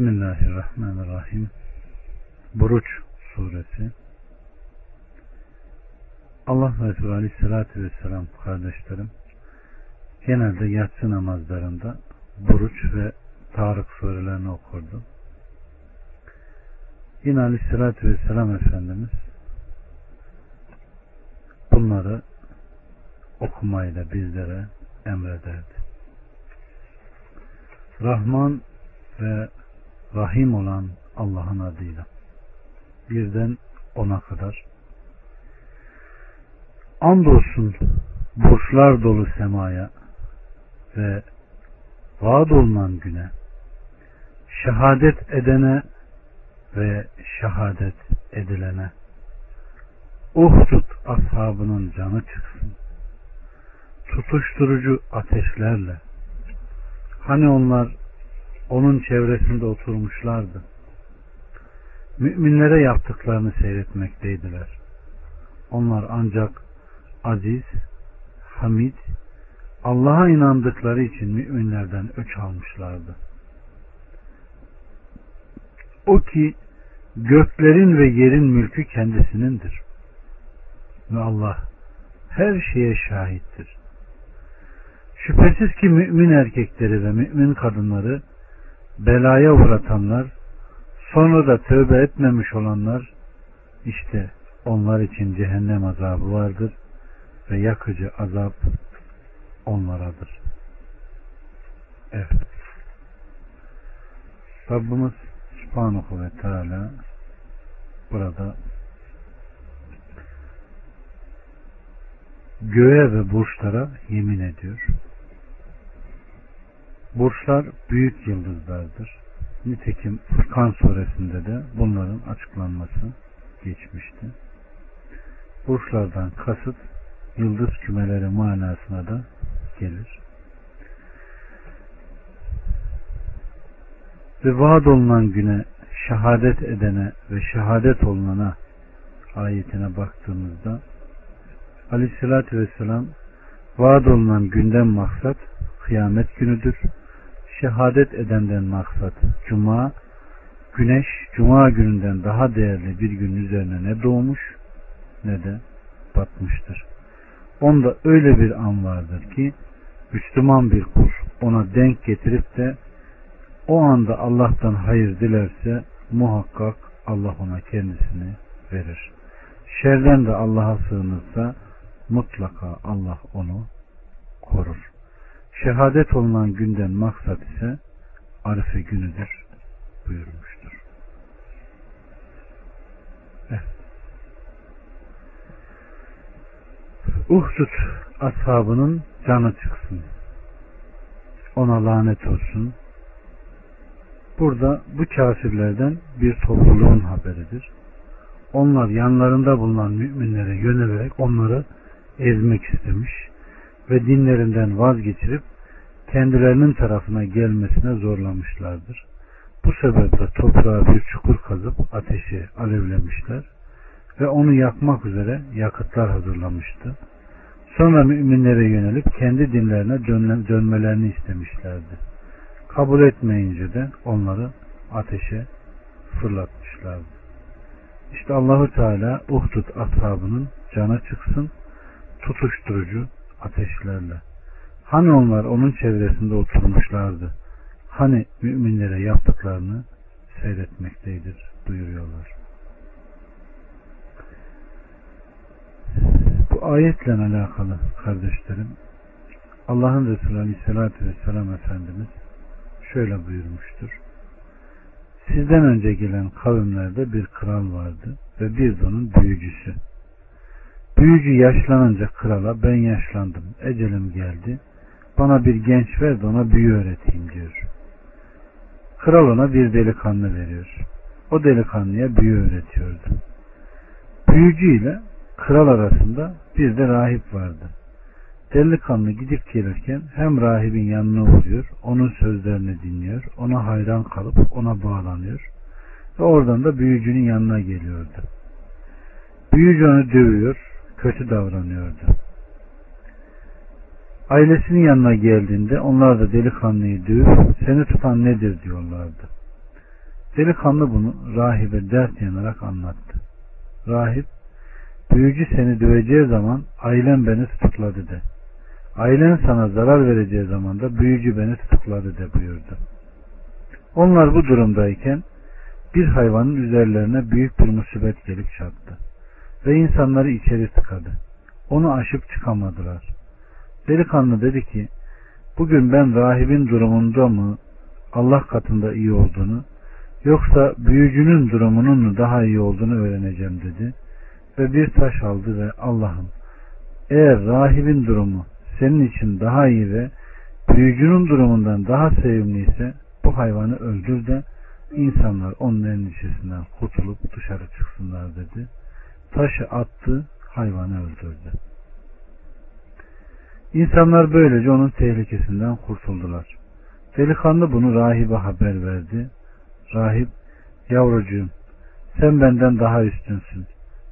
Bismillahirrahmanirrahim. Buruç suresi. Allah Resulü Aleyhisselatü Vesselam kardeşlerim genelde yatsı namazlarında Buruç ve Tarık surelerini okurdu. Yine Aleyhisselatü Vesselam Efendimiz bunları okumayla bizlere emrederdi. Rahman ve Rahim olan Allah'ın adıyla. Birden ona kadar. Andolsun burçlar dolu semaya ve vaad olunan güne şehadet edene ve şehadet edilene Uhdud ashabının canı çıksın. Tutuşturucu ateşlerle hani onlar onun çevresinde oturmuşlardı. Müminlere yaptıklarını seyretmekteydiler. Onlar ancak aziz, hamid, Allah'a inandıkları için müminlerden öç almışlardı. O ki göklerin ve yerin mülkü kendisinindir. Ve Allah her şeye şahittir. Şüphesiz ki mümin erkekleri ve mümin kadınları belaya uğratanlar, sonra da tövbe etmemiş olanlar, işte onlar için cehennem azabı vardır ve yakıcı azap onlaradır. Evet. Rabbimiz Subhanahu ve Teala burada göğe ve burçlara yemin ediyor. Burçlar büyük yıldızlardır. Nitekim Furkan suresinde de bunların açıklanması geçmişti. Burçlardan kasıt yıldız kümeleri manasına da gelir. Ve vaad olunan güne şehadet edene ve şehadet olunana ayetine baktığımızda Aleyhisselatü Vesselam vaad olunan günden maksat kıyamet günüdür şehadet edenden maksat cuma, güneş cuma gününden daha değerli bir gün üzerine ne doğmuş ne de batmıştır. Onda öyle bir an vardır ki Müslüman bir kul ona denk getirip de o anda Allah'tan hayır dilerse muhakkak Allah ona kendisini verir. Şerden de Allah'a sığınırsa mutlaka Allah onu korur. Şehadet olunan günden maksat ise Arife günüdür buyurmuştur. Evet. Uhdud ashabının canı çıksın. Ona lanet olsun. Burada bu kafirlerden bir topluluğun haberidir. Onlar yanlarında bulunan müminlere yönelerek onları ezmek istemiş ve dinlerinden vazgeçirip kendilerinin tarafına gelmesine zorlamışlardır. Bu sebeple toprağa bir çukur kazıp ateşi alevlemişler ve onu yakmak üzere yakıtlar hazırlamıştı. Sonra müminlere yönelip kendi dinlerine dönmelerini istemişlerdi. Kabul etmeyince de onları ateşe fırlatmışlardı. İşte Allahu Teala Uhdud ashabının cana çıksın tutuşturucu ateşlerle. Hani onlar onun çevresinde oturmuşlardı. Hani müminlere yaptıklarını seyretmekteydir buyuruyorlar. Bu ayetle alakalı kardeşlerim Allah'ın Resulü Aleyhisselatü Vesselam Efendimiz şöyle buyurmuştur. Sizden önce gelen kavimlerde bir kral vardı ve bir de onun büyücüsü. Büyücü yaşlanınca krala ben yaşlandım, ecelim geldi. Bana bir genç ver de ona büyü öğreteyim diyor. Kral ona bir delikanlı veriyor. O delikanlıya büyü öğretiyordu. Büyücü ile kral arasında bir de rahip vardı. Delikanlı gidip gelirken hem rahibin yanına uğruyor, onun sözlerini dinliyor, ona hayran kalıp ona bağlanıyor ve oradan da büyücünün yanına geliyordu. Büyücü onu dövüyor, kötü davranıyordu. Ailesinin yanına geldiğinde onlar da delikanlıyı dövüp seni tutan nedir diyorlardı. Delikanlı bunu rahibe dert yanarak anlattı. Rahip, büyücü seni döveceği zaman ailen beni tutukladı de. Ailen sana zarar vereceği zaman da büyücü beni tutukladı de buyurdu. Onlar bu durumdayken bir hayvanın üzerlerine büyük bir musibet gelip çattı. Ve insanları içeri tıkadı. Onu aşıp çıkamadılar. Delikanlı dedi ki, bugün ben rahibin durumunda mı Allah katında iyi olduğunu, yoksa büyücünün durumunun mu daha iyi olduğunu öğreneceğim dedi. Ve bir taş aldı ve Allah'ım eğer rahibin durumu senin için daha iyi ve büyücünün durumundan daha sevimliyse bu hayvanı öldür de insanlar onun endişesinden kurtulup dışarı çıksınlar dedi. Taşı attı, hayvanı öldürdü. İnsanlar böylece onun tehlikesinden kurtuldular. Delikanlı bunu rahibe haber verdi. Rahip, yavrucuğum sen benden daha üstünsün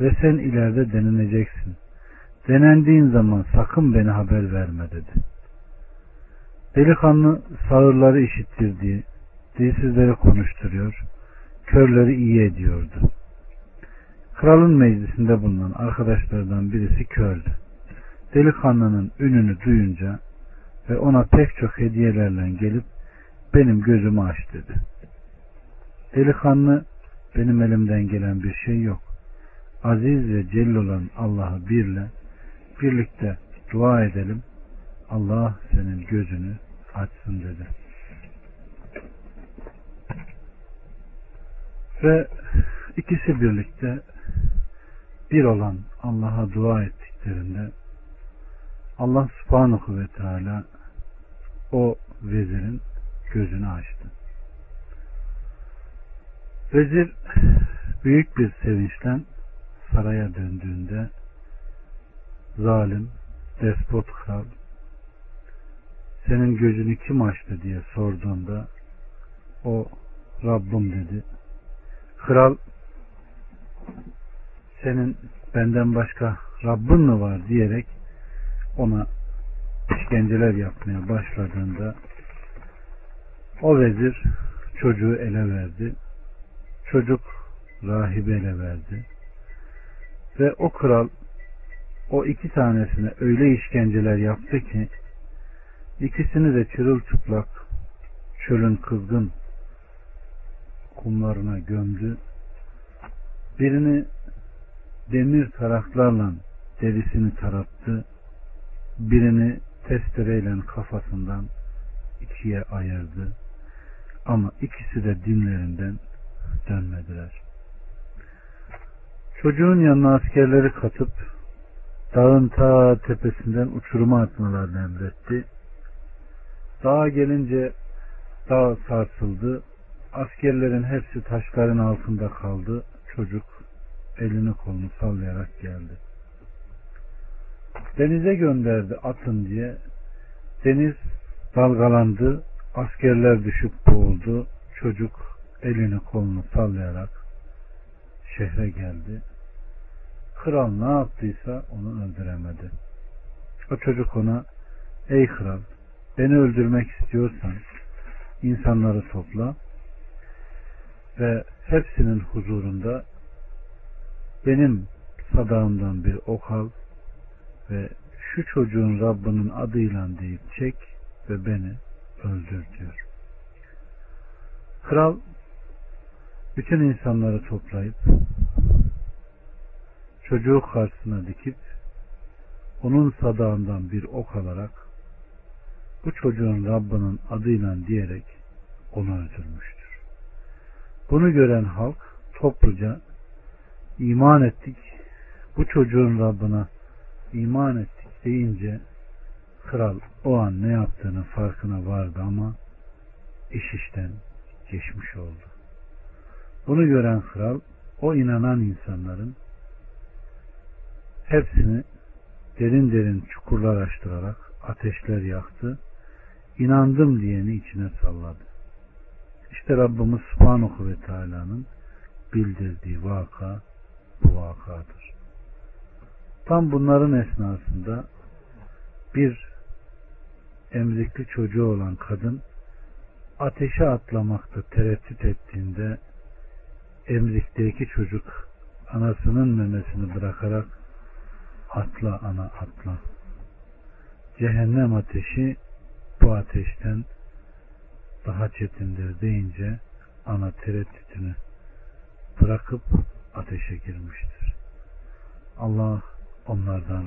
ve sen ileride deneneceksin. Denendiğin zaman sakın beni haber verme dedi. Delikanlı sağırları işittirdiği, dilsizleri konuşturuyor, körleri iyi ediyordu. Kralın meclisinde bulunan arkadaşlardan birisi kördü. Delikanlının ününü duyunca ve ona pek çok hediyelerle gelip benim gözümü aç dedi. Delikanlı benim elimden gelen bir şey yok. Aziz ve celil olan Allah'ı birle birlikte dua edelim. Allah senin gözünü açsın dedi. Ve ikisi birlikte bir olan Allah'a dua ettiklerinde Allah subhanahu ve teala o vezirin gözünü açtı. Vezir büyük bir sevinçle saraya döndüğünde zalim, despot kral senin gözünü kim açtı diye sorduğunda o Rabbim dedi. Kral senin benden başka Rabbin mi var diyerek ona işkenceler yapmaya başladığında o vezir çocuğu ele verdi. Çocuk rahibe ele verdi. Ve o kral o iki tanesine öyle işkenceler yaptı ki ikisini de çırılçıplak çölün kızgın kumlarına gömdü. Birini demir taraklarla derisini tarattı. Birini testereyle kafasından ikiye ayırdı. Ama ikisi de dinlerinden dönmediler. Çocuğun yanına askerleri katıp dağın ta tepesinden uçuruma atmalarını emretti. Dağa gelince dağ sarsıldı. Askerlerin hepsi taşların altında kaldı. Çocuk elini kolunu sallayarak geldi. Denize gönderdi atın diye. Deniz dalgalandı. Askerler düşüp boğuldu. Çocuk elini kolunu sallayarak şehre geldi. Kral ne yaptıysa onu öldüremedi. O çocuk ona ey kral beni öldürmek istiyorsan insanları topla ve hepsinin huzurunda benim sadağımdan bir ok al ve şu çocuğun Rabbinin adıyla deyip çek ve beni öldür diyor. Kral bütün insanları toplayıp çocuğu karşısına dikip onun sadağından bir ok alarak bu çocuğun Rabbinin adıyla diyerek onu öldürmüştür. Bunu gören halk topluca iman ettik bu çocuğun Rabbine iman ettik deyince kral o an ne yaptığının farkına vardı ama iş işten geçmiş oldu. Bunu gören kral o inanan insanların hepsini derin derin çukurlar açtırarak ateşler yaktı. İnandım diyeni içine salladı. İşte Rabbimiz Subhanahu ve Teala'nın bildirdiği vaka bu vakadır. Tam bunların esnasında bir emzikli çocuğu olan kadın ateşe atlamakta tereddüt ettiğinde emrikteki çocuk anasının memesini bırakarak atla ana atla. Cehennem ateşi bu ateşten daha çetindir deyince ana tereddütünü bırakıp ateşe girmiştir. Allah onlardan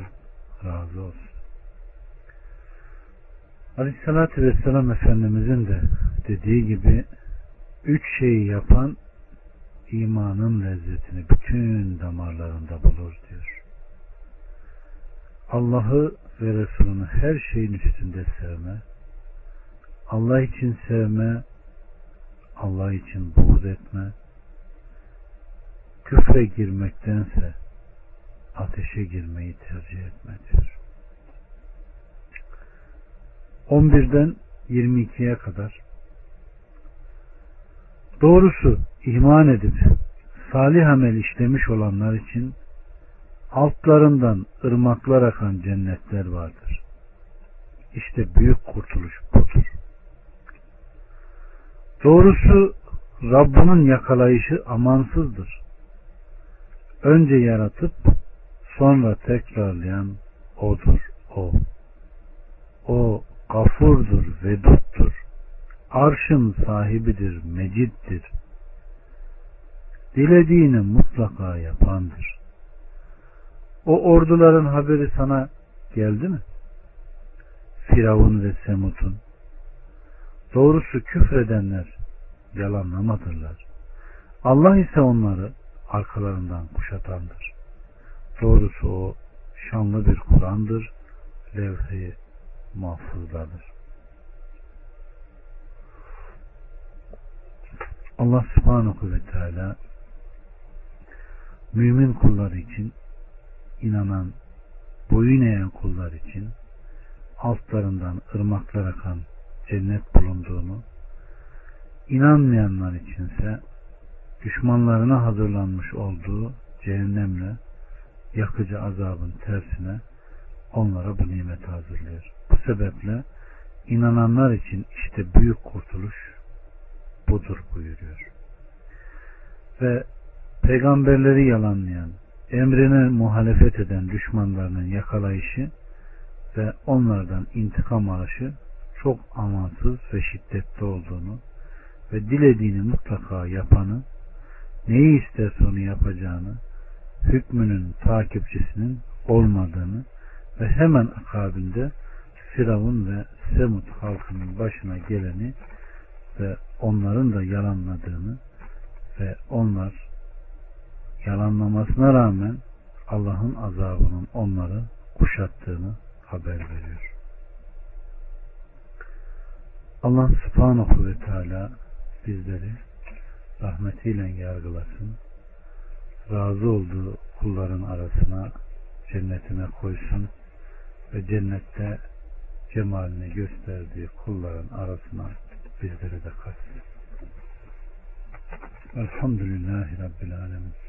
razı olsun. Aleyhissalatü Vesselam Efendimizin de dediği gibi üç şeyi yapan imanın lezzetini bütün damarlarında bulur diyor. Allah'ı ve Resulünü her şeyin üstünde sevme, Allah için sevme, Allah için buğz etme, küfre girmektense ateşe girmeyi tercih etme diyor. 11'den 22'ye kadar Doğrusu iman edip salih amel işlemiş olanlar için altlarından ırmaklar akan cennetler vardır. İşte büyük kurtuluş budur. Doğrusu Rabbinin yakalayışı amansızdır. Önce yaratıp sonra tekrarlayan O'dur, O. O gafurdur, veduttur. Arşın sahibidir, meciddir. Dilediğini mutlaka yapandır. O orduların haberi sana geldi mi? Firavun ve Semut'un. Doğrusu küfredenler yalanlamadırlar. Allah ise onları arkalarından kuşatandır. Doğrusu o şanlı bir Kur'an'dır. Levh-i mahfuzdadır. Allah subhanahu ve teala mümin kullar için inanan, boyun eğen kullar için altlarından ırmaklar akan cennet bulunduğunu, inanmayanlar içinse düşmanlarına hazırlanmış olduğu cehennemle yakıcı azabın tersine onlara bu nimeti hazırlıyor. Bu sebeple inananlar için işte büyük kurtuluş budur buyuruyor. Ve peygamberleri yalanlayan, emrine muhalefet eden düşmanlarının yakalayışı ve onlardan intikam alışı çok amansız ve şiddetli olduğunu ve dilediğini mutlaka yapanı, neyi isterse onu yapacağını, hükmünün takipçisinin olmadığını ve hemen akabinde Firavun ve Semut halkının başına geleni ve onların da yalanladığını ve onlar yalanlamasına rağmen Allah'ın azabının onları kuşattığını haber veriyor. Allah subhanahu ve teala bizleri rahmetiyle yargılasın. Razı olduğu kulların arasına cennetine koysun ve cennette cemalini gösterdiği kulların arasına bizleri de katsın. Elhamdülillahi Rabbil Alemin.